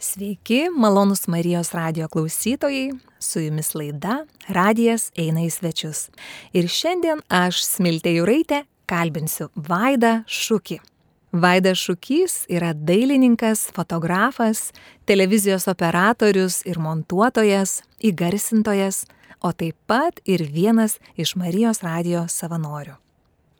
Sveiki, malonus Marijos radio klausytojai, su jumis laida Radijas eina į svečius. Ir šiandien aš, Smiltė Juraitė, kalbinsiu Vaidą Šūkį. Vaidas Šūkys yra dailininkas, fotografas, televizijos operatorius ir montuotojas, įgarsintojas, o taip pat ir vienas iš Marijos radio savanorių.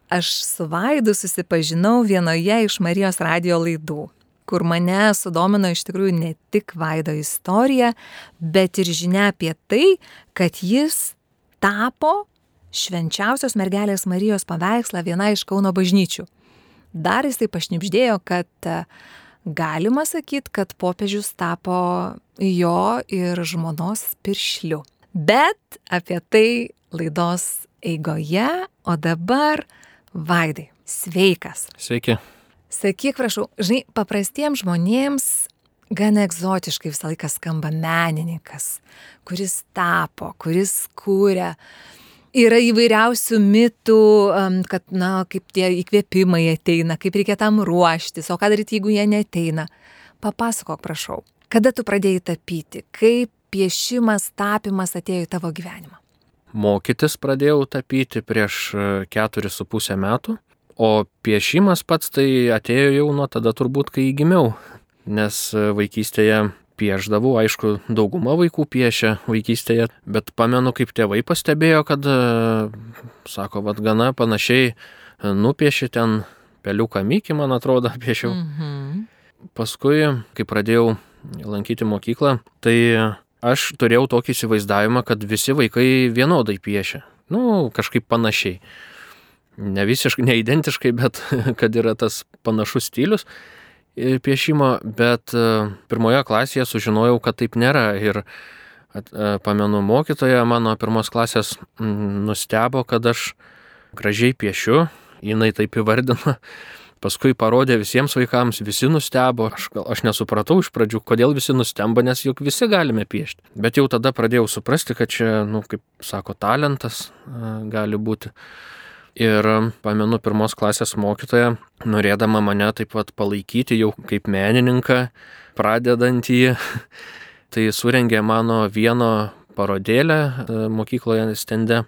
Aš su Vaidu susipažinau vienoje iš Marijos radio laidų kur mane sudomino iš tikrųjų ne tik Vaido istorija, bet ir žinia apie tai, kad jis tapo švenčiausios mergelės Marijos paveikslą viena iš Kauno bažnyčių. Dar jis taip pašnipždėjo, kad e, galima sakyti, kad popiežius tapo jo ir žmonos piršliu. Bet apie tai laidos eigoje, o dabar Vaidai. Sveikas. Sveiki. Sakyk, prašau, žinai, paprastiems žmonėms gan egzotiškai visą laiką skamba menininkas, kuris tapo, kuris kūrė. Yra įvairiausių mitų, kad, na, kaip tie įkvėpimai ateina, kaip reikia tam ruoštis, o ką daryti, jeigu jie neteina. Papasakok, prašau, kada tu pradėjai tapyti, kaip piešimas, tapimas atėjo į tavo gyvenimą? Mokytis pradėjau tapyti prieš e, keturis su pusę metų. O piešimas pats tai atėjo jau nuo tada turbūt, kai gimiau, nes vaikystėje pieždavau, aišku, dauguma vaikų piešia vaikystėje, bet pamenu, kaip tėvai pastebėjo, kad, sako, vad gana panašiai nupiešė ten peliuką mykį, man atrodo, piešiau. Mhm. Paskui, kai pradėjau lankyti mokyklą, tai aš turėjau tokį įsivaizdavimą, kad visi vaikai vienodai piešia. Nu, kažkaip panašiai ne visiškai, ne identiškai, bet kad yra tas panašus stilius e, piešimo, bet e, pirmoje klasėje sužinojau, kad taip nėra. Ir e, pamenu mokytoją mano pirmos klasės nustebo, kad aš gražiai piešiu, jinai taip įvardino. Paskui parodė visiems vaikams, visi nustebo, aš, aš nesupratau iš pradžių, kodėl visi nustemba, nes juk visi galime piešti. Bet jau tada pradėjau suprasti, kad čia, nu, kaip sako, talentas gali būti. Ir pamenu pirmos klasės mokytoja, norėdama mane taip pat palaikyti jau kaip menininką, pradedantį, tai surengė mano vieno parodėlę e, mokykloje stende.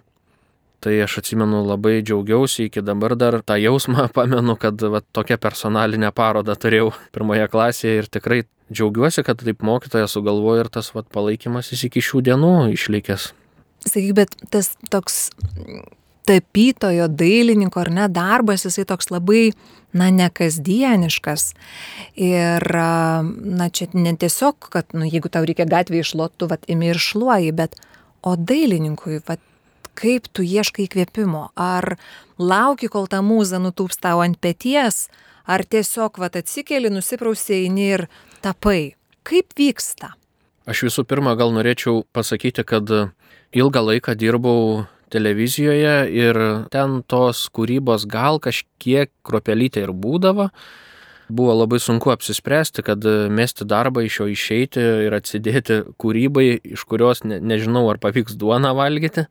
Tai aš atsimenu labai džiaugiausi, iki dabar dar tą jausmą pamenu, kad va, tokią personalinę parodą turėjau pirmoje klasėje ir tikrai džiaugiuosi, kad taip mokytoja sugalvojo ir tas va, palaikymas jis iki šių dienų išlikęs. Sakyk, bet tas toks tapytojo, dailininko ar ne darbas, jisai toks labai, na, nekasdieniškas. Ir, na, čia ne tiesiog, kad, nu, jeigu tau reikia gatvėje išlotų, vat, imi ir šluoji, bet, o dailininkui, vat, kaip tu ieškai įkvėpimo? Ar lauki, kol ta mūza nutūps tau ant pėties, ar tiesiog, vat, atsikeli, nusiprausiai ir tapai? Kaip vyksta? Aš visų pirma gal norėčiau pasakyti, kad ilgą laiką dirbau televizijoje ir ten tos kūrybos gal kažkiek kropelytė ir būdavo. Buvo labai sunku apsispręsti, kad mesti darbą iš jo išeiti ir atsidėti kūrybai, iš kurios ne, nežinau, ar pavyks duoną valgyti,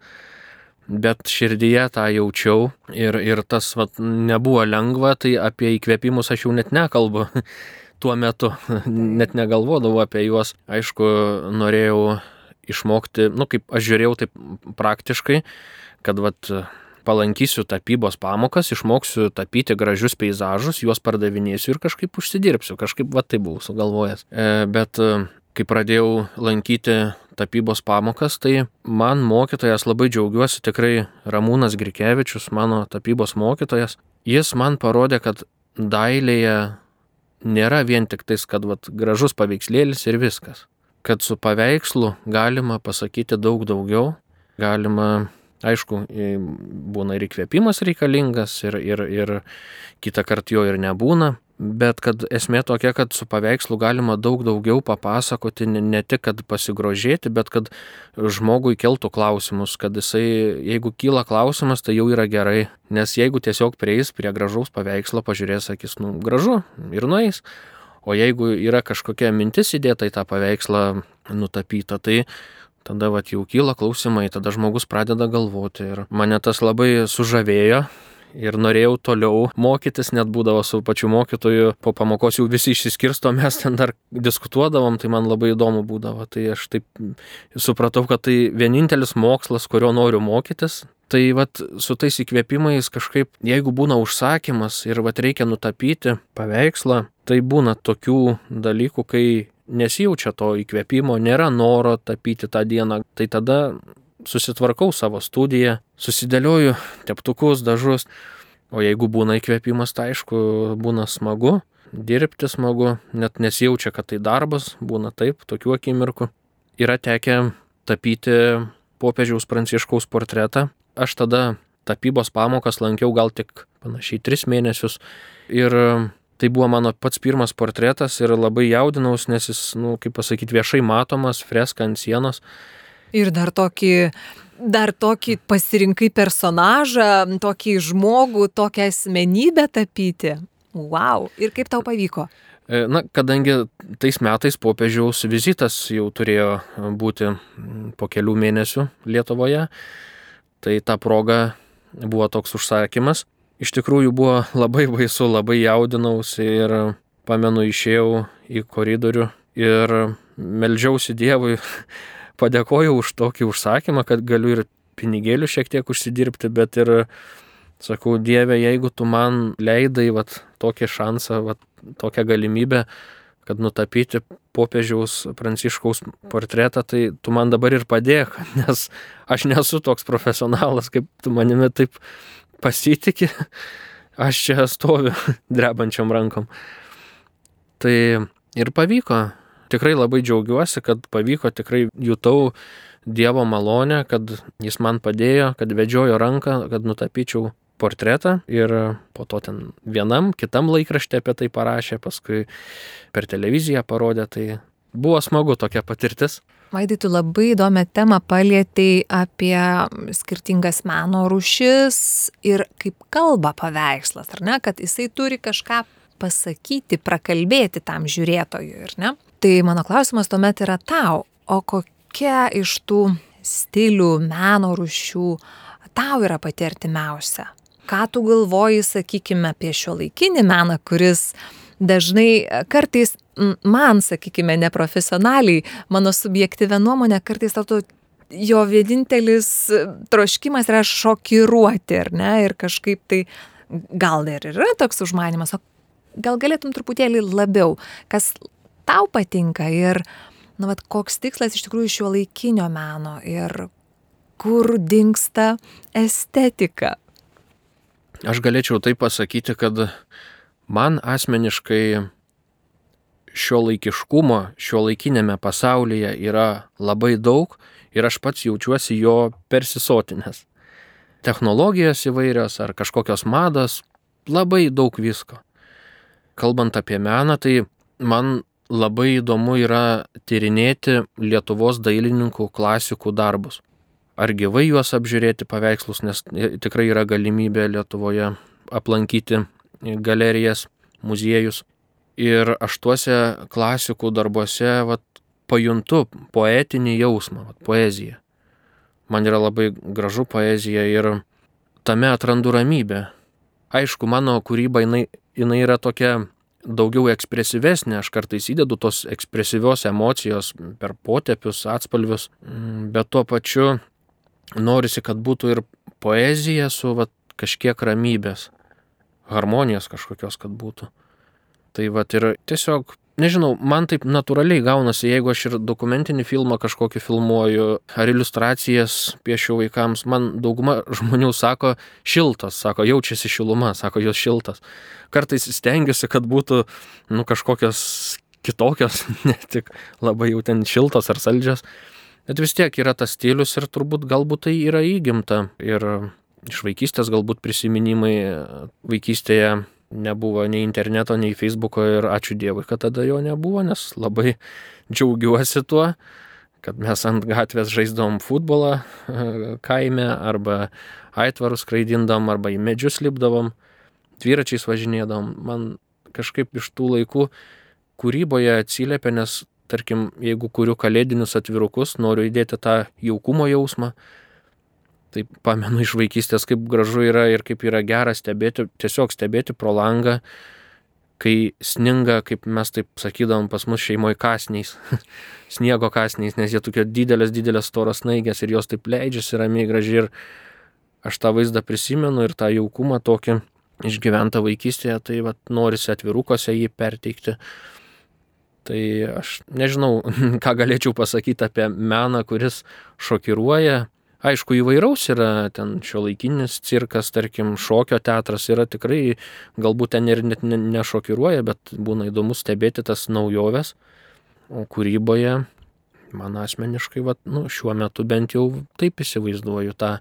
bet širdyje tą jaučiau ir, ir tas vat, nebuvo lengva, tai apie įkvėpimus aš jau net nekalbu tuo metu, net negalvodavau apie juos. Aišku, norėjau išmokti, nu kaip aš žiūrėjau taip praktiškai, kad vat palankysiu tapybos pamokas, išmoksiu tapyti gražius peizažus, juos pardavinėsiu ir kažkaip užsidirbsiu, kažkaip va tai buvau sugalvojęs. E, bet e, kai pradėjau lankyti tapybos pamokas, tai man mokytojas labai džiaugiuosi, tikrai Ramūnas Grikevičius, mano tapybos mokytojas, jis man parodė, kad dailėje nėra vien tik tais, kad vat, gražus paveikslėlis ir viskas kad su paveikslu galima pasakyti daug daugiau, galima, aišku, būna ir įkvėpimas reikalingas, ir, ir, ir kitą kartą jo ir nebūna, bet kad esmė tokia, kad su paveikslu galima daug daugiau papasakoti, ne, tik, kad pasigrožėti, bet kad žmogui keltų klausimus, kad jisai, jeigu kyla klausimas, tai jau yra gerai, nes jeigu tiesiog prieis prie gražaus paveikslo, pažiūrės, sakys, nu, gražu ir nueis. O jeigu yra kažkokia mintis įdėta į tą paveikslą nutapyta, tai tada vat jau kyla klausimai, tada žmogus pradeda galvoti ir mane tas labai sužavėjo ir norėjau toliau mokytis, net būdavo su pačiu mokytoju, po pamokos jau visi išsiskirsto, mes ten dar diskutuodavom, tai man labai įdomu būdavo. Tai aš taip supratau, kad tai vienintelis mokslas, kurio noriu mokytis. Tai vat su tais įkvėpimais kažkaip, jeigu būna užsakymas ir vat reikia nutapyti paveikslą, tai būna tokių dalykų, kai nesijaučia to įkvėpimo, nėra noro tapyti tą dieną, tai tada susitvarkau savo studiją, susidėlioju teptukus, dažus, o jeigu būna įkvėpimas, tai aišku, būna smagu, dirbti smagu, net nesijaučia, kad tai darbas, būna taip, tokių akimirkų. Yra tekę tapyti popiežiaus pranciškaus portretą. Aš tada tapybos pamokas lankiau gal tik panašiai tris mėnesius ir tai buvo mano pats pirmas portretas ir labai jaudinaus, nes jis, nu, kaip pasakyti, viešai matomas, freska ant sienos. Ir dar tokį, dar tokį pasirinkai personažą, tokį žmogų, tokią asmenybę tapyti. Wow. Ir kaip tau pavyko? E, na, kadangi tais metais popiežiaus vizitas jau turėjo būti po kelių mėnesių Lietuvoje, tai ta proga buvo toks užsakymas. Iš tikrųjų buvo labai baisu, labai jaudinausi ir pamenu išėjau į koridorių ir melžiausi Dievui padėkojau už tokį užsakymą, kad galiu ir pinigėlių šiek tiek užsidirbti, bet ir sakau, Dieve, jeigu tu man leidai vat, tokį šansą, vat, tokią galimybę, kad nutapyti popiežiaus pranciškaus portretą, tai tu man dabar ir padėk, nes aš nesu toks profesionalas, kaip tu manimi taip pasitikė, aš čia stoviu drebančiam rankom. Tai ir pavyko, tikrai labai džiaugiuosi, kad pavyko, tikrai jutau Dievo malonę, kad jis man padėjo, kad vedžiojo ranką, kad nutapyčiau portretą ir po to ten vienam, kitam laikraštė apie tai parašė, paskui per televiziją parodė, tai buvo smagu tokia patirtis. Vaidai, tu labai įdomią temą palėtėjai apie skirtingas meno rušis ir kaip kalba paveikslas, ar ne, kad jisai turi kažką pasakyti, prakalbėti tam žiūrėtojui, ar ne? Tai mano klausimas tuomet yra tau, o kokia iš tų stilių, meno rušių tau yra pati artimiausia? Ką tu galvoji, sakykime, apie šio laikinį meną, kuris dažnai kartais man, sakykime, neprofesionaliai, mano subjektyvę nuomonę, kartais tau jo vienintelis troškimas yra šokiruoti, ar ne? Ir kažkaip tai gal ir yra toks užmanimas, o gal galėtum truputėlį labiau, kas tau patinka ir, na, vat, koks tikslas iš tikrųjų šio laikinio meno ir kur dinksta estetika. Aš galėčiau tai pasakyti, kad man asmeniškai šio laikiškumo, šio laikinėme pasaulyje yra labai daug ir aš pats jaučiuosi jo persisotinės. Technologijos įvairios ar kažkokios mados, labai daug visko. Kalbant apie meną, tai man labai įdomu yra tyrinėti Lietuvos dailininkų klasikų darbus. Ar gyvai juos apžiūrėti paveikslus, nes tikrai yra galimybė Lietuvoje aplankyti galerijas, muziejus. Ir aš tuose klasikų darbuose vat, pajuntu poetinį jausmą, vat, poeziją. Man yra labai gražu poezija ir tame atrandu ramybę. Aišku, mano kūryba jinai, jinai yra tokia daugiau ekspresyvesnė, aš kartais įdedu tos ekspresyvios emocijos per potėpius, atspalvius, mm, bet tuo pačiu norisi, kad būtų ir poezija su vat, kažkiek ramybės, harmonijos kažkokios, kad būtų. Tai vat ir tiesiog nežinau, man taip natūraliai gaunasi, jeigu aš ir dokumentinį filmą kažkokį filmuoju, ar iliustracijas piešiu vaikams, man dauguma žmonių sako šiltas, sako jaučiasi šiluma, sako jos šiltas. Kartais stengiuosi, kad būtų nu, kažkokios kitokios, ne tik labai jau ten šiltos ar saldžios. Bet vis tiek yra tas stilius ir turbūt galbūt tai yra įgimta. Ir iš vaikystės galbūt prisiminimai vaikystėje nebuvo nei interneto, nei Facebooko ir ačiū Dievui, kad tada jo nebuvo, nes labai džiaugiuosi tuo, kad mes ant gatvės žaisdavom futbolą kaime arba aitvarus skraidindom arba į medžius lipdavom, dviračiais važinėdavom. Man kažkaip iš tų laikų kūryboje atsiliepia, nes tarkim, jeigu kuriu kalėdinius atvirukus, noriu įdėti tą jaukumo jausmą, Tai pamenu iš vaikystės, kaip gražu yra ir kaip yra gera stebėti, tiesiog stebėti pro langą, kai sninga, kaip mes taip sakydavom pas mus šeimoje kasniais, sniego kasniais, nes jie tokie didelės, didelės storos naigės ir jos taip leidžiasi ramiai gražiai ir aš tą vaizdą prisimenu ir tą jaukumą tokį išgyventą vaikystėje, tai vat, norisi atvirukose jį perteikti. Tai aš nežinau, ką galėčiau pasakyti apie meną, kuris šokiruoja, Aišku, įvairaus yra ten šio laikinis cirkas, tarkim, šokio teatras yra tikrai, galbūt ten ir net nešokiruoja, bet būna įdomu stebėti tas naujoves. O kūryboje, man asmeniškai, va, nu, šiuo metu bent jau taip įsivaizduoju tą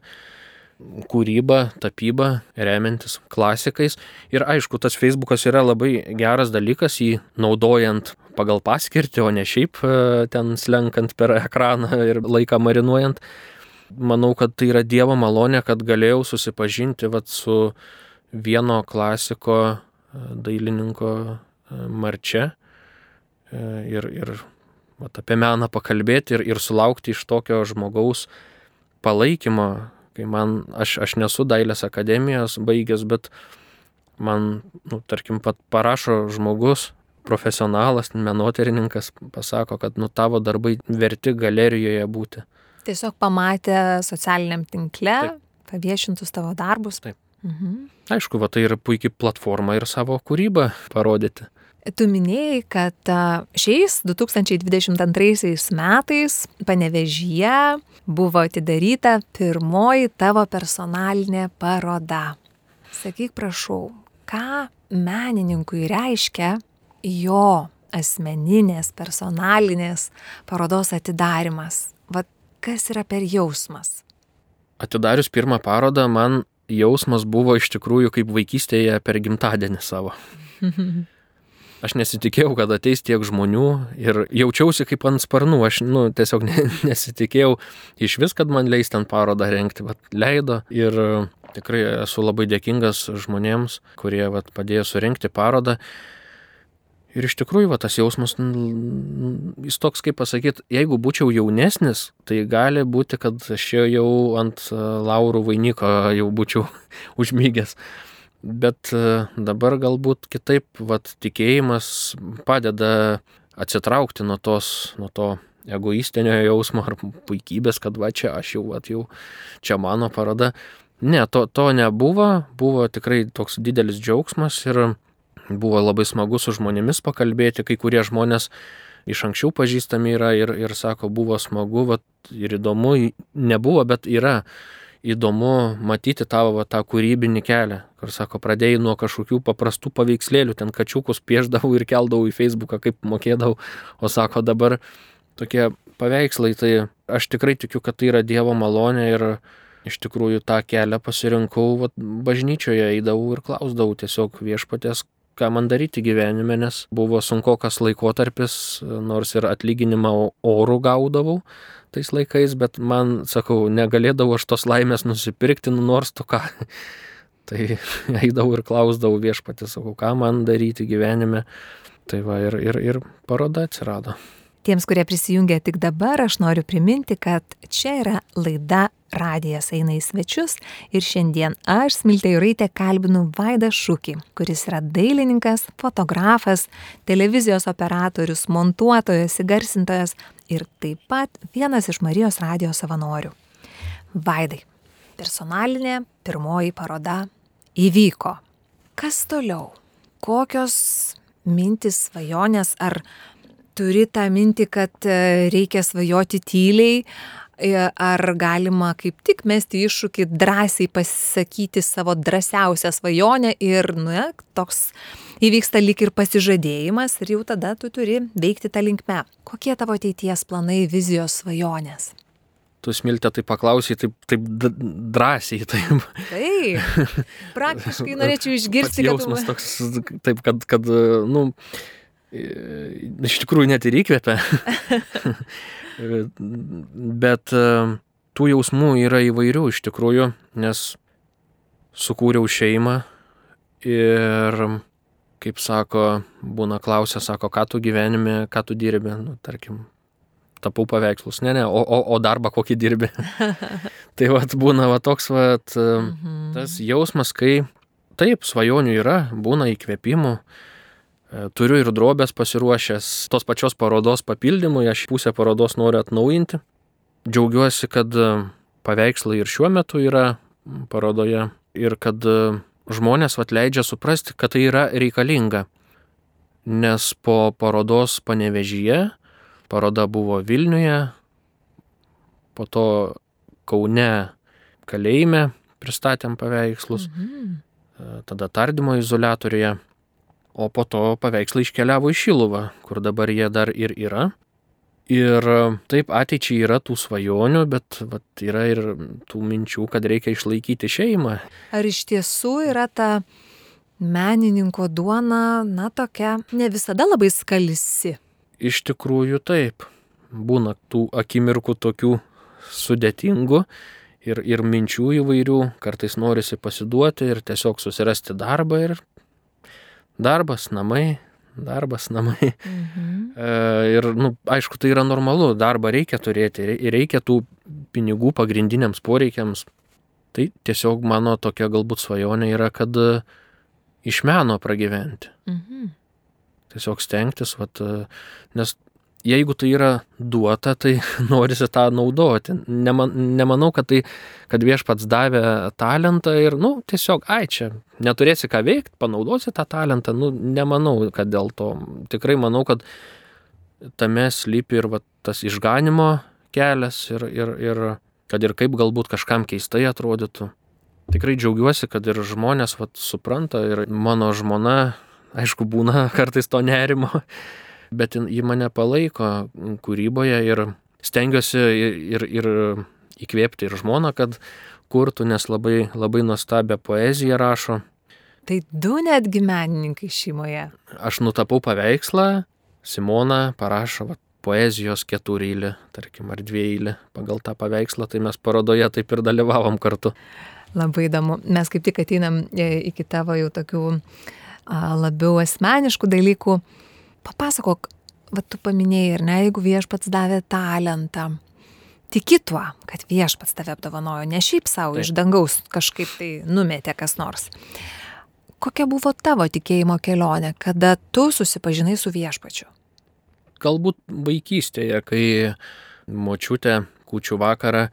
kūrybą, tapybą, remiantis klasikais. Ir aišku, tas Facebookas yra labai geras dalykas, jį naudojant pagal paskirtį, o ne šiaip e, ten slenkant per ekraną ir laiką marinuojant manau, kad tai yra Dievo malonė, kad galėjau susipažinti vat, su vieno klasiko e, dailininko e, marčia ir, ir vat, apie meną pakalbėti ir, ir sulaukti iš tokio žmogaus palaikymo, kai man, aš, aš nesu dailės akademijos baigęs, bet man, nu, tarkim, pat parašo žmogus, profesionalas, menoterininkas, pasako, kad nu tavo darbai verti galerijoje būti. Tiesiog pamatė socialiniam tinkle, Taip. paviešintus tavo darbus. Taip. Mhm. Aišku, va tai yra puikiai platforma ir savo kūrybą parodyti. Tu minėjai, kad šiais 2022 metais panevežyje buvo atidaryta pirmoji tavo personalinė paroda. Sakyk, prašau, ką menininkui reiškia jo asmeninės, personalinės parodos atidarimas? kas yra per jausmas? Atidarius pirmą parodą, man jausmas buvo iš tikrųjų kaip vaikystėje per gimtadienį savo. Aš nesitikėjau, kad ateis tiek žmonių ir jaučiausi kaip ant sparnų. Aš nu, tiesiog ne, nesitikėjau iš vis, kad man leis ten parodą renkti, bet leido. Ir tikrai esu labai dėkingas žmonėms, kurie vat, padėjo surenkti parodą. Ir iš tikrųjų, va, tas jausmas, jis toks, kaip pasakyti, jeigu būčiau jaunesnis, tai gali būti, kad aš jau ant e, laurų vainiko jau būčiau užmygęs. Bet e, dabar galbūt kitaip, va, tikėjimas padeda atsitraukti nuo, tos, nuo to egoistinio jausmo ar puikybės, kad va čia aš jau, va, jau čia mano paroda. Ne, to, to nebuvo, buvo tikrai toks didelis džiaugsmas ir Buvo labai smagu su žmonėmis pakalbėti, kai kurie žmonės iš anksčiau pažįstami yra ir, ir sako, buvo smagu vat, ir įdomu, nebuvo, bet yra įdomu matyti tavo va, tą kūrybinį kelią, kur sako, pradėjai nuo kažkokių paprastų paveikslėlių, ten kačiukus pieždavau ir keldavau į Facebooką, kaip mokėdavau, o sako, dabar tokie paveikslai, tai aš tikrai tikiu, kad tai yra Dievo malonė ir iš tikrųjų tą kelią pasirinkau, vat, bažnyčioje eidavau ir klausdavau tiesiog viešpatės, ką man daryti gyvenime, nes buvo sunkokas laikotarpis, nors ir atlyginimą orų gaudavau tais laikais, bet man, sakau, negalėdavau aš tos laimės nusipirkti, nu nors tu ką. tai eidavau ir klausdavau viešpatį, sakau, ką man daryti gyvenime. Tai va ir, ir, ir paroda atsirado. Tiems, kurie prisijungia tik dabar, aš noriu priminti, kad čia yra laida Radijas eina į svečius ir šiandien aš, Smiltė Juraitė, kalbinu Vaidą Šūkį, kuris yra dailininkas, fotografas, televizijos operatorius, montuotojas, įgarsintojas ir taip pat vienas iš Marijos radijos savanorių. Vaidai, personalinė pirmoji paroda įvyko. Kas toliau? Kokios mintis, svajonės ar turi tą mintį, kad e, reikia svajoti tyliai, e, ar galima kaip tik mesti iššūkį drąsiai pasisakyti savo drąsiausią svajonę ir, nu, toks įvyksta lyg ir pasižadėjimas ir jau tada tu turi veikti tą linkmę. Kokie tavo ateities planai, vizijos, svajonės? Tu smiltė tai paklausai taip, taip drąsiai. Taip. taip. Praktiškai norėčiau išgirsti. Jausmas tu... toks, taip, kad, kad nu, iš tikrųjų net ir įkvepia. Bet e, tų jausmų yra įvairių iš tikrųjų, nes sukūriau šeimą ir, kaip sako, būna klausia, sako, ką tu gyvenime, ką tu dirbi, nu, tarkim, tapau paveikslus. Ne, ne, o, o, o darbą kokį dirbi. tai vat būna va toks vat, mhm. tas jausmas, kai taip, svajonių yra, būna įkvėpimų. E, turiu ir drobės pasiruošęs tos pačios parodos papildymui, aš pusę parodos noriu atnaujinti. Džiaugiuosi, kad e, paveikslai ir šiuo metu yra parodoje ir kad e, žmonės atleidžia suprasti, kad tai yra reikalinga. Nes po parodos panevežyje, paroda buvo Vilniuje, po to Kaune kalėjime pristatėm paveikslus, mhm. Tada tardymo izolatoriuje, o po to paveikslai iškeliavo į Šiluvą, kur dabar jie dar ir yra. Ir taip ateičiai yra tų svajonių, bet vat, yra ir tų minčių, kad reikia išlaikyti šeimą. Ar iš tiesų yra ta menininko duona, na tokia, ne visada labai skalisi? Iš tikrųjų taip. Būna tų akimirkų tokių sudėtingų ir, ir minčių įvairių, kartais norisi pasiduoti ir tiesiog susirasti darbą ir darbas, namai, darbas, namai. Mhm. E, ir, nu, aišku, tai yra normalu, darbą reikia turėti ir reikia tų pinigų pagrindiniams poreikiams. Tai tiesiog mano tokia galbūt svajonė yra, kad iš meno pragyventi. Mhm. Tiesiog stengtis, vat, nes jeigu tai yra duota, tai norisi tą naudoti. Neman, nemanau, kad, tai, kad viešpats davė talentą ir, nu, tiesiog, ai, čia neturėsi ką veikti, panaudosi tą talentą, nu, nemanau, kad dėl to. Tikrai manau, kad tame slypi ir va, tas išganimo kelias ir, ir, ir kad ir kaip galbūt kažkam keistai atrodytų. Tikrai džiaugiuosi, kad ir žmonės vat, supranta ir mano žmona, aišku, būna kartais to nerimo bet ji mane palaiko kūryboje ir stengiuosi ir, ir įkvėpti ir žmoną, kad kurtų, nes labai, labai nuostabią poeziją rašo. Tai du netgi menininkai šeimoje. Aš nutapau paveikslą, Simona parašo va, poezijos keturylį, tarkim, ar dviejylį pagal tą paveikslą, tai mes parodoje taip ir dalyvavom kartu. Labai įdomu. Mes kaip tik ateinam e, iki tavo jau tokių labiau asmeniškų dalykų. Papasakok, va tu paminėjai ir ne, jeigu viešpats davė talentą, tiki tuo, kad viešpats tave apdovanojo, ne šiaip savo iš dangaus kažkaip tai numetė kas nors. Kokia buvo tavo tikėjimo kelionė, kada tu susipažinai su viešpačiu? Galbūt vaikystėje, kai močiutė kučių vakarą,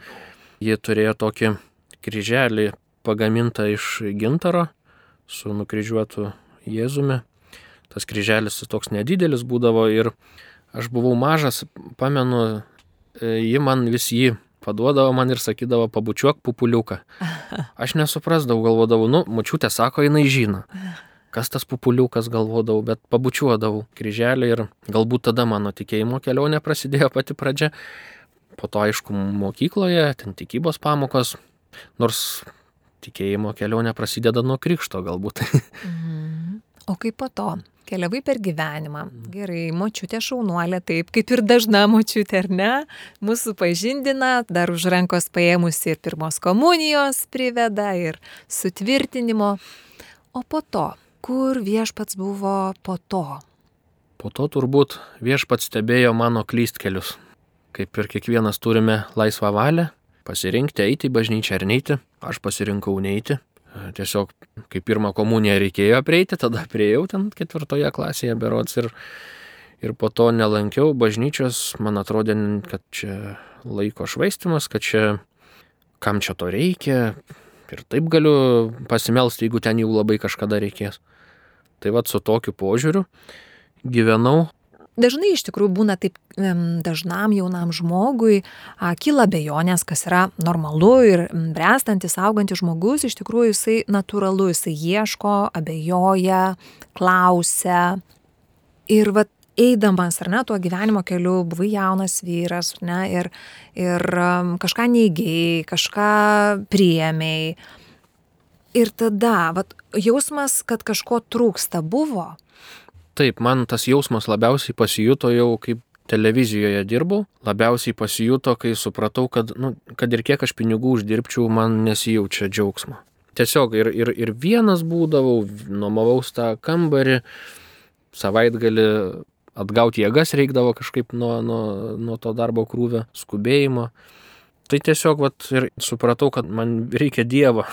ji turėjo tokį kryželį pagamintą iš gintaro su nukryžiuotu Jėzumi tas kryželis toks nedidelis būdavo ir aš buvau mažas, pamenu, e, ji man vis jį paduodavo man ir sakydavo, pabučiuok pupuliuką. Aš nesuprasdavau, galvodavau, nu, mačiutė sako, jinai žino. Kas tas pupuliukas galvodavau, bet pabučiuodavau kryželį ir galbūt tada mano tikėjimo kelionė prasidėjo pati pradžia. Po to, aišku, mokykloje, ten tikybos pamokos, nors tikėjimo kelionė prasideda nuo krikšto galbūt. Mhm. O kaip po to? Keliavai per gyvenimą. Mhm. Gerai, močiutė šaunuolė, taip, kaip ir dažna močiutė, ar ne? Mūsų pažindina, dar už rankos paėmusi ir pirmos komunijos priveda, ir sutvirtinimo. O po to, kur viešpats buvo po to? Po to turbūt viešpats stebėjo mano klystkelius. Kaip ir kiekvienas turime laisvą valią, pasirinkti eiti į bažnyčią ar neiti. Aš pasirinkau neiti. Tiesiog kaip pirmą komuniją reikėjo prieiti, tada prieėjau ten ketvirtoje klasėje berots ir, ir po to nelankiau bažnyčios, man atrodė, kad čia laiko švaistimas, kad čia kam čia to reikia. Ir taip galiu pasimelsti, jeigu ten jau labai kažkada reikės. Tai vad su tokiu požiūriu gyvenau Dažnai iš tikrųjų būna taip dažnam jaunam žmogui a, kyla bejonės, kas yra normalu ir brestantis, augantis žmogus, iš tikrųjų jisai natūralu, jisai ieško, abejoja, klausia. Ir va eidamas, ar ne, tuo gyvenimo keliu, buvai jaunas vyras, ne, ir, ir kažką neįgiai, kažką priemiai. Ir tada, va, jausmas, kad kažko trūksta buvo Taip, man tas jausmas labiausiai pasijuto jau kaip televizijoje dirbau, labiausiai pasijuto, kai supratau, kad, nu, kad ir kiek aš pinigų uždirbčiau, man nesijaučia džiaugsmo. Tiesiog ir, ir, ir vienas būdavau, nuomavaus tą kambarį, savaitgalį atgauti jėgas reikdavo kažkaip nuo, nuo, nuo to darbo krūvio, skubėjimo. Tai tiesiog vat, ir supratau, kad man reikia Dievo.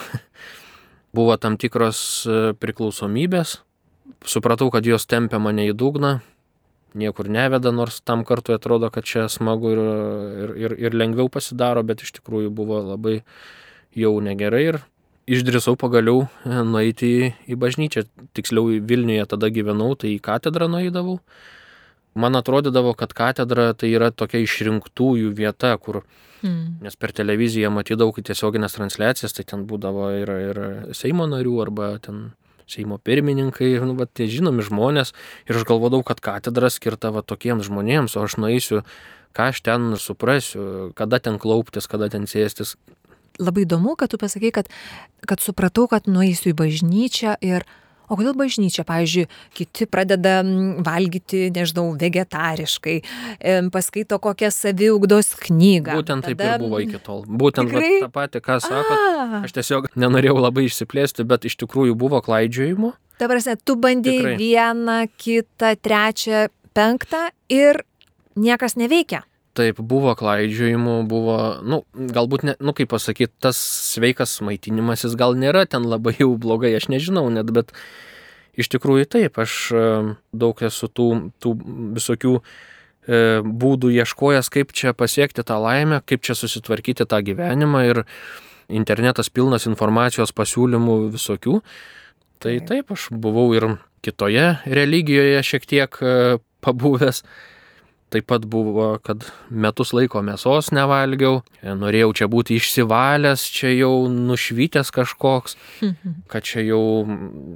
Buvo tam tikros e, priklausomybės, supratau, kad jos tempia mane į dugną, niekur neveda, nors tam kartu atrodo, kad čia smagu ir, ir, ir, ir lengviau pasidaro, bet iš tikrųjų buvo labai jau negerai ir išdrįsau pagaliau e, nueiti į, į bažnyčią. Tiksliau Vilniuje tada gyvenau, tai į katedrą nueidavau. Man atrodydavo, kad katedra tai yra tokia išrinktųjų vieta, kur, mm. nes per televiziją matydavau tiesioginės transliacijas, tai ten būdavo ir, ir Seimo narių arba ten Seimo pirmininkai, ir, nu, va, tie žinomi žmonės. Ir aš galvodavau, kad katedra skirta va tokiems žmonėms, o aš nueisiu, ką aš ten suprasiu, kada ten klauptis, kada ten sėstis, labai įdomu, kad tu pasakai, kad, kad supratau, kad nueisiu į bažnyčią ir O kodėl bažnyčia, pavyzdžiui, kiti pradeda valgyti, nežinau, vegetariškai, paskaito kokią saviugdos knygą. Būtent tada... taip ir buvo iki tol. Būtent Tikrai... tą patį, ką sakot. Aš tiesiog nenorėjau labai išsiplėsti, bet iš tikrųjų buvo klaidžiojimo. Ta prasme, tu bandėjai Tikrai. vieną, kitą, trečią, penktą ir niekas neveikia. Taip, buvo klaidžiojimų, buvo, nu, galbūt, ne, nu, kaip pasakyti, tas sveikas maitinimasis gal nėra ten labai jau blogai, aš nežinau net, bet iš tikrųjų taip, aš e, daug esu tų, tų visokių e, būdų ieškojęs, kaip čia pasiekti tą laimę, kaip čia susitvarkyti tą gyvenimą ir internetas pilnas informacijos pasiūlymų visokių. Tai taip, aš buvau ir kitoje religijoje šiek tiek e, pabuvęs. Taip pat buvo, kad metus laiko mėsos nevalgiau, norėjau čia būti išsivalęs, čia jau nušvytęs kažkoks, kad čia jau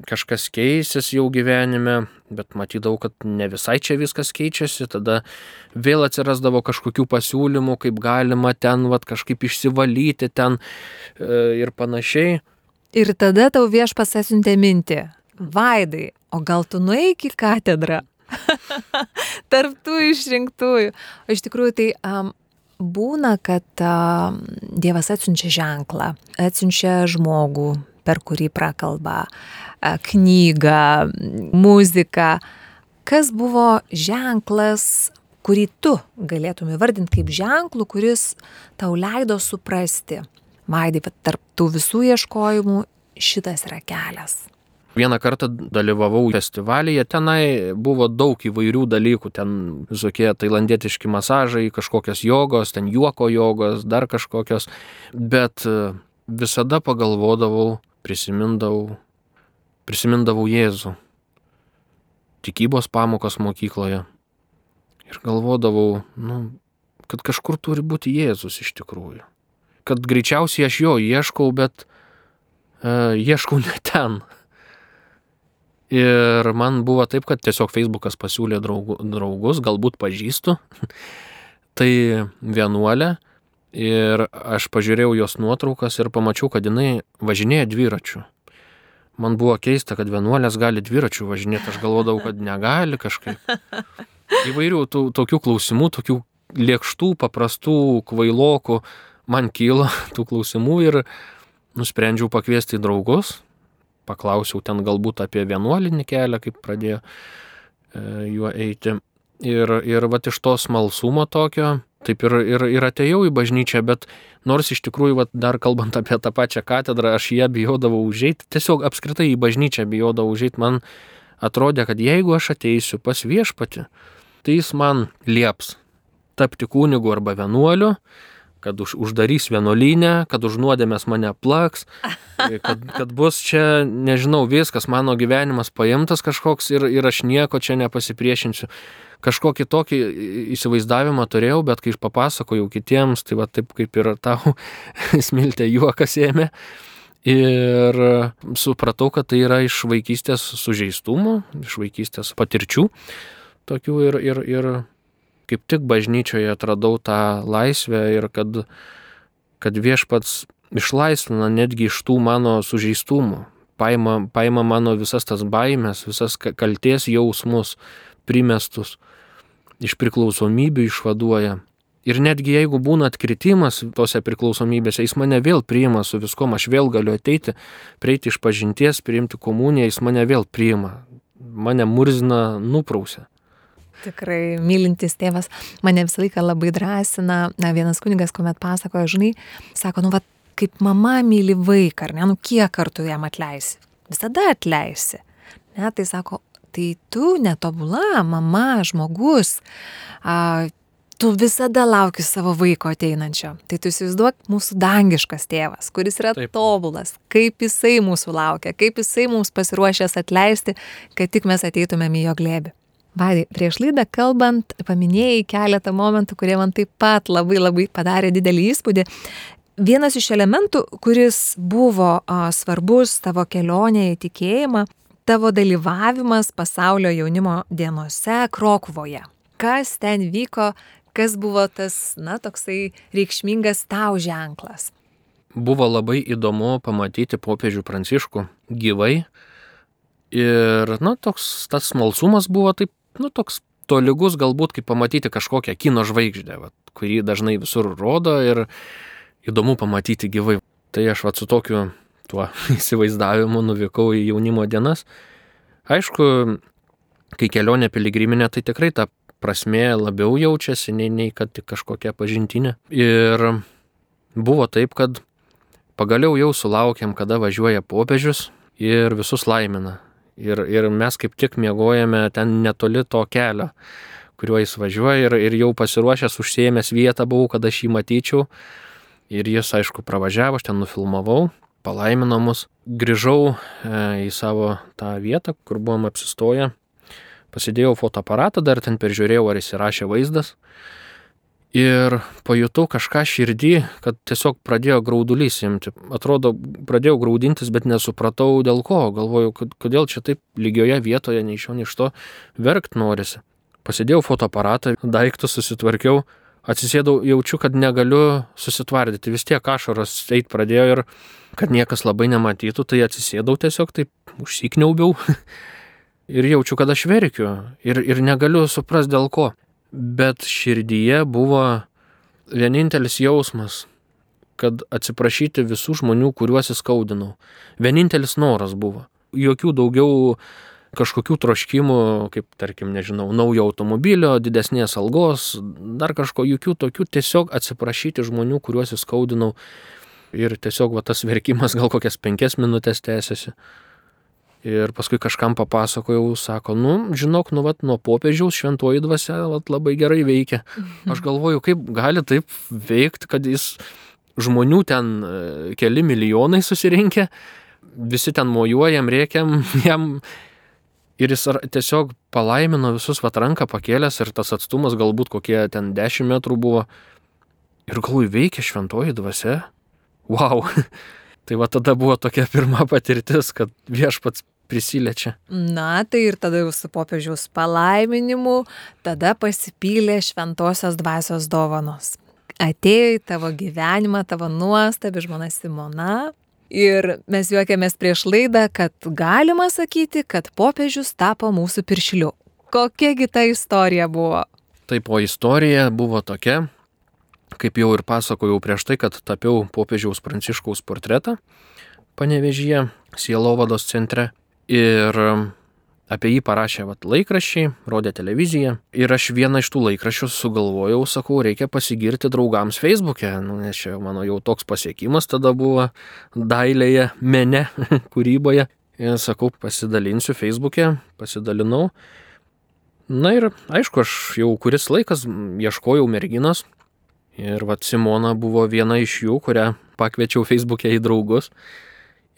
kažkas keisis jau gyvenime, bet matydavau, kad ne visai čia viskas keičiasi, tada vėl atsirasdavo kažkokių pasiūlymų, kaip galima ten vat, kažkaip išsivalyti ten e, ir panašiai. Ir tada tau viešpas atsiuntė mintį, Vaidai, o gal tu nueik į katedrą? Tarptų išrinktųjų. O iš tikrųjų tai um, būna, kad um, Dievas atsiunčia ženklą, atsiunčia žmogų, per kurį prakalba, knygą, muziką. Kas buvo ženklas, kurį tu galėtum įvardinti kaip ženklų, kuris tau leido suprasti, Vaidai, tarp tų visų ieškojimų šitas yra kelias. Vieną kartą dalyvavau festivalyje, tenai buvo daug įvairių dalykų, ten visokie tailandietiški masažai, kažkokios jogos, ten juoko jogos, dar kažkokios, bet e, visada pagalvodavau, prisimindavau, prisimindavau Jėzų, tikybos pamokas mokykloje ir galvodavau, nu, kad kažkur turi būti Jėzus iš tikrųjų. Kad greičiausiai aš jo ieškau, bet e, ieškau ne ten. Ir man buvo taip, kad tiesiog Facebookas pasiūlė draugų, draugus, galbūt pažįstu. tai vienuolė. Ir aš pažiūrėjau jos nuotraukas ir pamačiau, kad jinai važinėja dviračiu. Man buvo keista, kad vienuolės gali dviračių važinėti, aš galvodavau, kad negali kažkaip. Įvairių tų, tokių klausimų, tokių lėkštų, paprastų, kvailokų man kyla tų klausimų ir nusprendžiau pakviesti draugus, paklausiau ten galbūt apie vienuolinį kelią, kaip pradėjo e, juo eiti. Ir, ir va iš to smalsumo tokio, taip ir, ir, ir atėjau į bažnyčią, bet nors iš tikrųjų, va, dar kalbant apie tą pačią katedrą, aš ją bijodavau užeiti, tiesiog apskritai į bažnyčią bijodavau užeiti, man atrodė, kad jeigu aš ateisiu pas viešpati, tai jis man lieps tapti kunigu arba vienuoliu, kad už, uždarys vienuolynę, kad už nuodėmės mane plaks, kad, kad bus čia, nežinau, viskas, mano gyvenimas paimtas kažkoks ir, ir aš nieko čia nepasipriešinsiu. Kažkokį tokį įsivaizdavimą turėjau, bet kai aš papasakojau kitiems, tai va taip kaip ir tau smiltė juokas ėmė. Ir supratau, kad tai yra iš vaikystės sužeistumų, iš vaikystės patirčių tokių ir, ir, ir kaip tik bažnyčioje atradau tą laisvę ir kad, kad viešpats išlaisvina netgi iš tų mano sužeistumų, paima, paima mano visas tas baimės, visas kalties jausmus primestus, iš priklausomybių išvaduoja. Ir netgi jeigu būna atkritimas tose priklausomybėse, jis mane vėl priima su viskom, aš vėl galiu ateiti, prieiti iš pažinties, priimti komuniją, jis mane vėl priima, mane murzina, nuprausia. Tikrai mylintis tėvas mane visą laiką labai drąsina. Na, vienas kunigas, kuomet pasakoja, žinai, sako, nu, va, kaip mama myli vaiką, ar ne, nu, kiek kartų jam atleisi? Visada atleisi. Ne, tai sako, tai tu netobula mama, žmogus, a, tu visada lauki savo vaiko ateinančio. Tai tu įsivaizduok mūsų dangiškas tėvas, kuris yra Taip. tobulas, kaip jisai mūsų laukia, kaip jisai mums pasiruošęs atleisti, kad tik mes ateitumėm į jo glėbį. Vaidai, prieš laidą kalbant, paminėjai keletą momentų, kurie man taip pat labai labai padarė didelį įspūdį. Vienas iš elementų, kuris buvo a, svarbus tavo kelionėje į tikėjimą, tavo dalyvavimas pasaulio jaunimo dienose Krokuvoje. Kas ten vyko, kas buvo tas, na, toksai reikšmingas tau ženklas? Buvo labai įdomu pamatyti popiežių pranciškų gyvai. Ir, na, toks tas smalsumas buvo taip, nu, toks tolygus galbūt kaip pamatyti kažkokią kino žvaigždę, va, kurį dažnai visur rodo ir įdomu pamatyti gyvai. Tai aš va su tokiu tuo įsivaizdavimu nuvykau į jaunimo dienas. Aišku, kai kelionė piligriminė, tai tikrai ta prasmė labiau jaučiasi, nei, nei kad tik kažkokia pažintinė. Ir buvo taip, kad pagaliau jau sulaukėm, kada važiuoja popiežius ir visus laimina. Ir, ir mes kaip tik miegojame ten netoli to kelio, kuriuo jis važiuoja ir, ir jau pasiruošęs užsiemęs vietą buvau, kad aš jį matyčiau. Ir jis, aišku, pravažiavo, aš ten nufilmavau, palaimino mus. Grįžau e, į savo tą vietą, kur buvom apsistoję pasidėjau fotoaparatą, dar ten peržiūrėjau, ar įsirašė vaizdas. Ir pajutau kažką širdį, kad tiesiog pradėjo graudulys imti. Atrodo, pradėjau graudintis, bet nesupratau dėl ko. Galvojau, kodėl čia taip lygioje vietoje, nei iš jo, nei iš to, verkt norisi. Pasidėjau fotoaparatą, daiktus susitvarkiau, atsisėdau, jaučiu, kad negaliu susitvardyti. Vis tiek ašaros eit pradėjo ir kad niekas labai nematytų, tai atsisėdau tiesiog taip užsikniaubiau ir jaučiu, kad aš verkiu ir, ir negaliu suprasti dėl ko. Bet širdyje buvo vienintelis jausmas, kad atsiprašyti visų žmonių, kuriuos įskaudinau. Vienintelis noras buvo. Jokių daugiau kažkokių troškimų, kaip tarkim, nežinau, naujo automobilio, didesnės algos, dar kažko, jokių tokių, tiesiog atsiprašyti žmonių, kuriuos įskaudinau. Ir tiesiog va, tas verkimas gal kokias penkias minutės tęsiasi. Ir paskui kažkam papasakojau, sako, nu, žinok, nu, vat, nuo popiežiaus šventoji dvasia vat, labai gerai veikia. Mhm. Aš galvoju, kaip gali taip veikti, kad jis žmonių ten e, keli milijonai susirinkę, visi ten mojuojam, rėkiam, jam. Ir jis tiesiog palaimino visus vat ranką pakėlęs ir tas atstumas galbūt kokie ten 10 metrų buvo. Ir galvoju, veikia šventoji dvasia. Wow. Tai va tada buvo tokia pirma patirtis, kad viešpats prisilečia. Na, tai ir tada jau su popiežiaus palaiminimu, tada pasipylė šventosios dvasios dovanos. Atėjo į tavo gyvenimą, tavo nuostabi žmona Simona. Ir mes juokėmės prieš laidą, kad galima sakyti, kad popiežius tapo mūsų piršliu. Kokiagi ta istorija buvo? Taip, o istorija buvo tokia, kaip jau ir pasakojau prieš tai, kad tapiau popiežiaus pranciškaus portretą panevežyje, Sielovados centre. Ir apie jį parašė vat, laikraščiai, rodė televiziją. Ir aš vieną iš tų laikraščių sugalvojau, sakau, reikia pasigirti draugams Facebook'e, nu, nes čia mano jau toks pasiekimas tada buvo dailėje, mene, kūryboje. Ir sakau, pasidalinsiu Facebook'e, pasidalinau. Na ir aišku, aš jau kuris laikas ieškojau merginos, Ir va Simona buvo viena iš jų, kurią pakviečiau Facebook'e į draugus.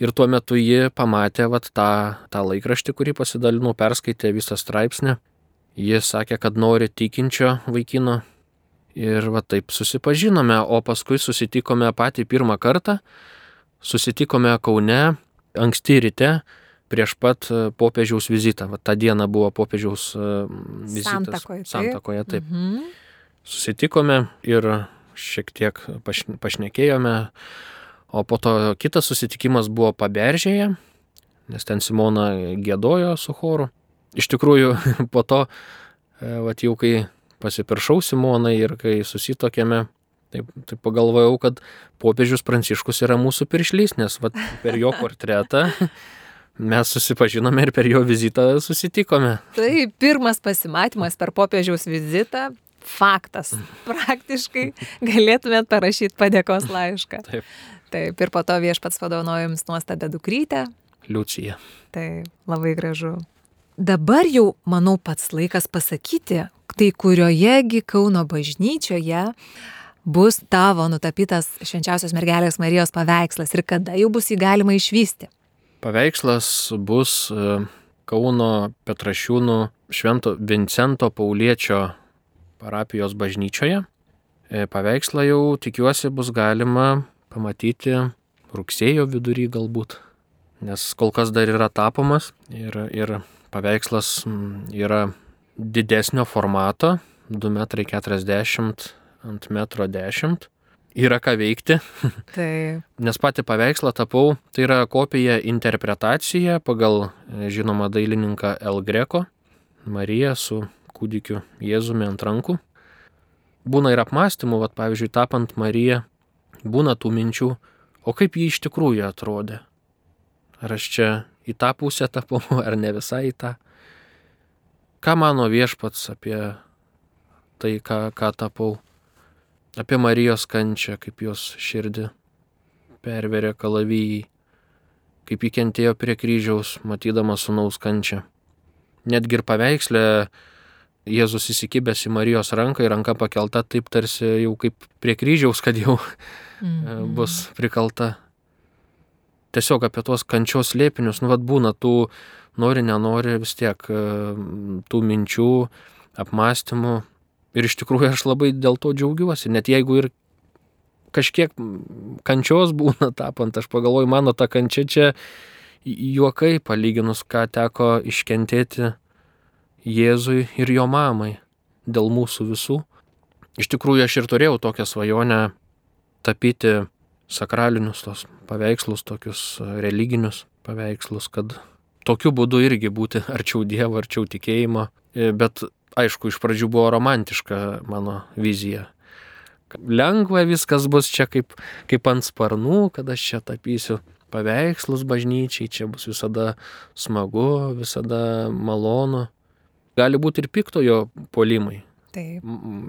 Ir tuo metu ji pamatė vat, tą, tą laikraštį, kurį pasidalinau, perskaitė visą straipsnį. Ji sakė, kad nori tikinčio vaikino. Ir va taip susipažinome, o paskui susitikome patį pirmą kartą. Susitikome Kaune anksti ryte prieš pat e, popiežiaus vizitą. Va tą dieną buvo popiežiaus e, vizitas. Santakoje. Santakoje, taip. Mhm susitikome ir šiek tiek pašnekėjome, o po to kitas susitikimas buvo paberžėje, nes ten Simona gėdojo su choru. Iš tikrųjų, po to, e, vat jau kai pasipiršau Simonai ir kai susitokėme, tai, tai pagalvojau, kad popiežius Pranciškus yra mūsų piršlys, nes vat, per jo portretą mes susipažinome ir per jo vizitą susitikome. Tai pirmas pasimatymas per popiežiaus vizitą. Faktas. Praktiškai galėtumėt parašyti padėkos laišką. Taip. Taip, ir po to viešpats padovanojo jums nuostabę dukrytę. Liucija. Tai labai gražu. Dabar jau, manau, pats laikas pasakyti, tai kuriojegi Kauno bažnyčioje bus tavo nutapytas švenčiausios mergelės Marijos paveikslas ir kada jau bus jį galima išvysti. Paveikslas bus e, Kauno Petrašiūnų Švento Vincento Pauliečio parapijos bažnyčioje. E, Paveikslą jau tikiuosi bus galima pamatyti rugsėjo vidury galbūt, nes kol kas dar yra tapomas ir, ir paveikslas mm, yra didesnio formato, 2,40 m ant 1,10 m. Yra ką veikti, Tai nes pati paveikslą tapau, tai yra kopija interpretacija pagal e, žinomą dailininką El Greco, Marija su kūdikiu Jėzumi ant rankų. Būna ir apmąstymų, vat, pavyzdžiui, tapant Mariją, būna tų minčių, o kaip ji iš tikrųjų atrodė. Ar aš čia į tą pusę tapau, ar ne visai į tą. Ką mano viešpats apie tai, ką, ką tapau. Apie Marijos kančią, kaip jos širdį perverė kalavijai, kaip įkentėjo prie kryžiaus, matydama sunaus kančią. Netgi ir paveikslė Jėzus įsikibęs į Marijos ranką ir ranka pakelta taip tarsi jau kaip prie kryžiaus, kad jau e, bus prikalta. Tiesiog apie tuos kančios lėpinius, nu vad būna tų, nori, nenori, vis tiek e, tų minčių, apmąstymų. Ir iš tikrųjų aš labai dėl to džiaugiuosi, net jeigu ir kažkiek kančios būna tapant, aš pagalvoju, mano ta kančia čia juokai palyginus, ką teko iškentėti Jėzui ir jo mamai dėl mūsų visų. Iš tikrųjų, aš ir turėjau tokią svajonę tapyti sakralinius tos paveikslus, tokius religinius paveikslus, kad tokiu būdu irgi būti arčiau Dievo, arčiau tikėjimo. E, Bet aišku, iš pradžių buvo romantiška mano vizija. Lengva viskas bus čia kaip, kaip ant sparnų, kad aš čia tapysiu paveikslus bažnyčiai, čia bus visada smagu, visada malonu. Gali būti ir piktojo polimai. Taip.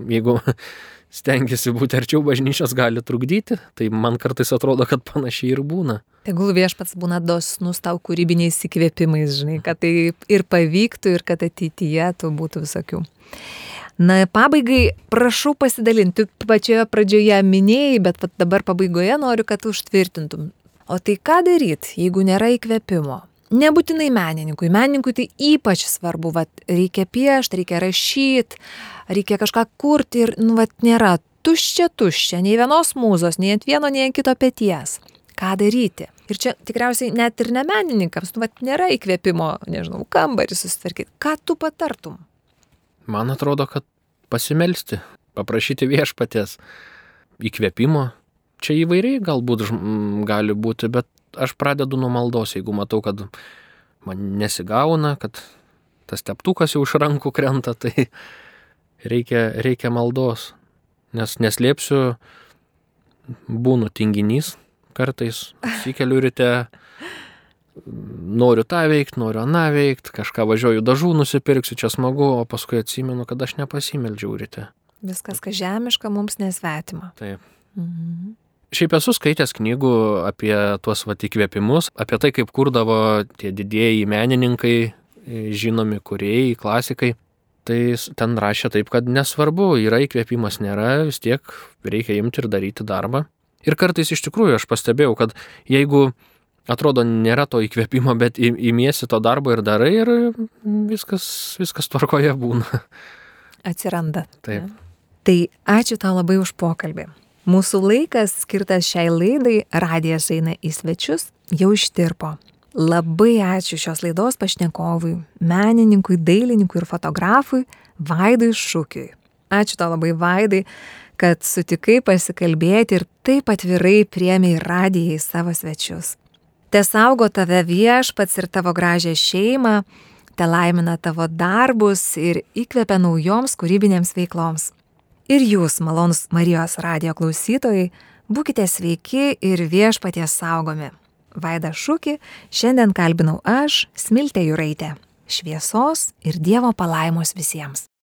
Jeigu stengiasi būti arčiau bažnyčios, gali trukdyti, tai man kartais atrodo, kad panašiai ir būna. Tegul viešpats būna dosnus tau kūrybiniais įkvėpimais, žinai, kad tai ir pavyktų, ir kad ateityje tų būtų visokių. Na, pabaigai prašau pasidalinti, tu pačioje pradžioje minėjai, bet dabar pabaigoje noriu, kad užtvirtintum. O tai ką daryti, jeigu nėra įkvėpimo? Nebūtinai menininkui, menininkui tai ypač svarbu, vat, reikia piešti, reikia rašyti, reikia kažką kurti ir, nu, vat, nėra tuščia, tuščia, nei vienos mūzos, nei ant vieno, nei ant kito pėties. Ką daryti? Ir čia tikriausiai net ir ne menininkams, nu, vat, nėra įkvėpimo, nežinau, kambarį susitvarkyti. Ką tu patartum? Man atrodo, kad pasimelsti, paprašyti viešpatės įkvėpimo. Čia įvairiai galbūt gali būti, bet aš pradedu nuo maldos, jeigu matau, kad man nesigauna, kad tas teptukas jau iš rankų krenta, tai reikia, reikia maldos. Nes neslėpsiu, būnu tinginys kartais, įsikeliu ryte, noriu tą veikti, noriu aną veikti, kažką važiuoju dažų nusipirksiu, čia smagu, o paskui atsimenu, kad aš nepasimeldžiau ryte. Viskas, kas žemiška, mums nesvetima. Taip. Mhm. Šiaip esu skaitęs knygų apie tuos vat įkvėpimus, apie tai, kaip kurdavo tie didieji menininkai, e, žinomi kuriejai, klasikai. Tai ten rašė taip, kad nesvarbu, yra įkvėpimas, nėra, vis tiek reikia imti ir daryti darbą. Ir kartais iš tikrųjų aš pastebėjau, kad jeigu atrodo nėra to įkvėpimo, bet imiesi to darbo ir darai ir viskas, viskas tvarkoje būna. Atsiranda. Taip. Tai ačiū tau labai už pokalbį. Mūsų laikas skirtas šiai laidai Radijas eina į svečius jau ištirpo. Labai ačiū šios laidos pašnekovui, menininkui, dailininkui ir fotografui Vaidui Šūkiui. Ačiū tau labai Vaidai, kad sutikai pasikalbėti ir taip atvirai priemi į radiją į savo svečius. Te saugo tave viešpats ir tavo gražią šeimą, te laimina tavo darbus ir įkvepia naujoms kūrybinėms veikloms. Ir jūs, malonus Marijos radio klausytojai, būkite sveiki ir viešpaties saugomi. Vaida Šūkį šiandien kalbinau aš, Smiltė Juraitė. Šviesos ir Dievo palaimos visiems.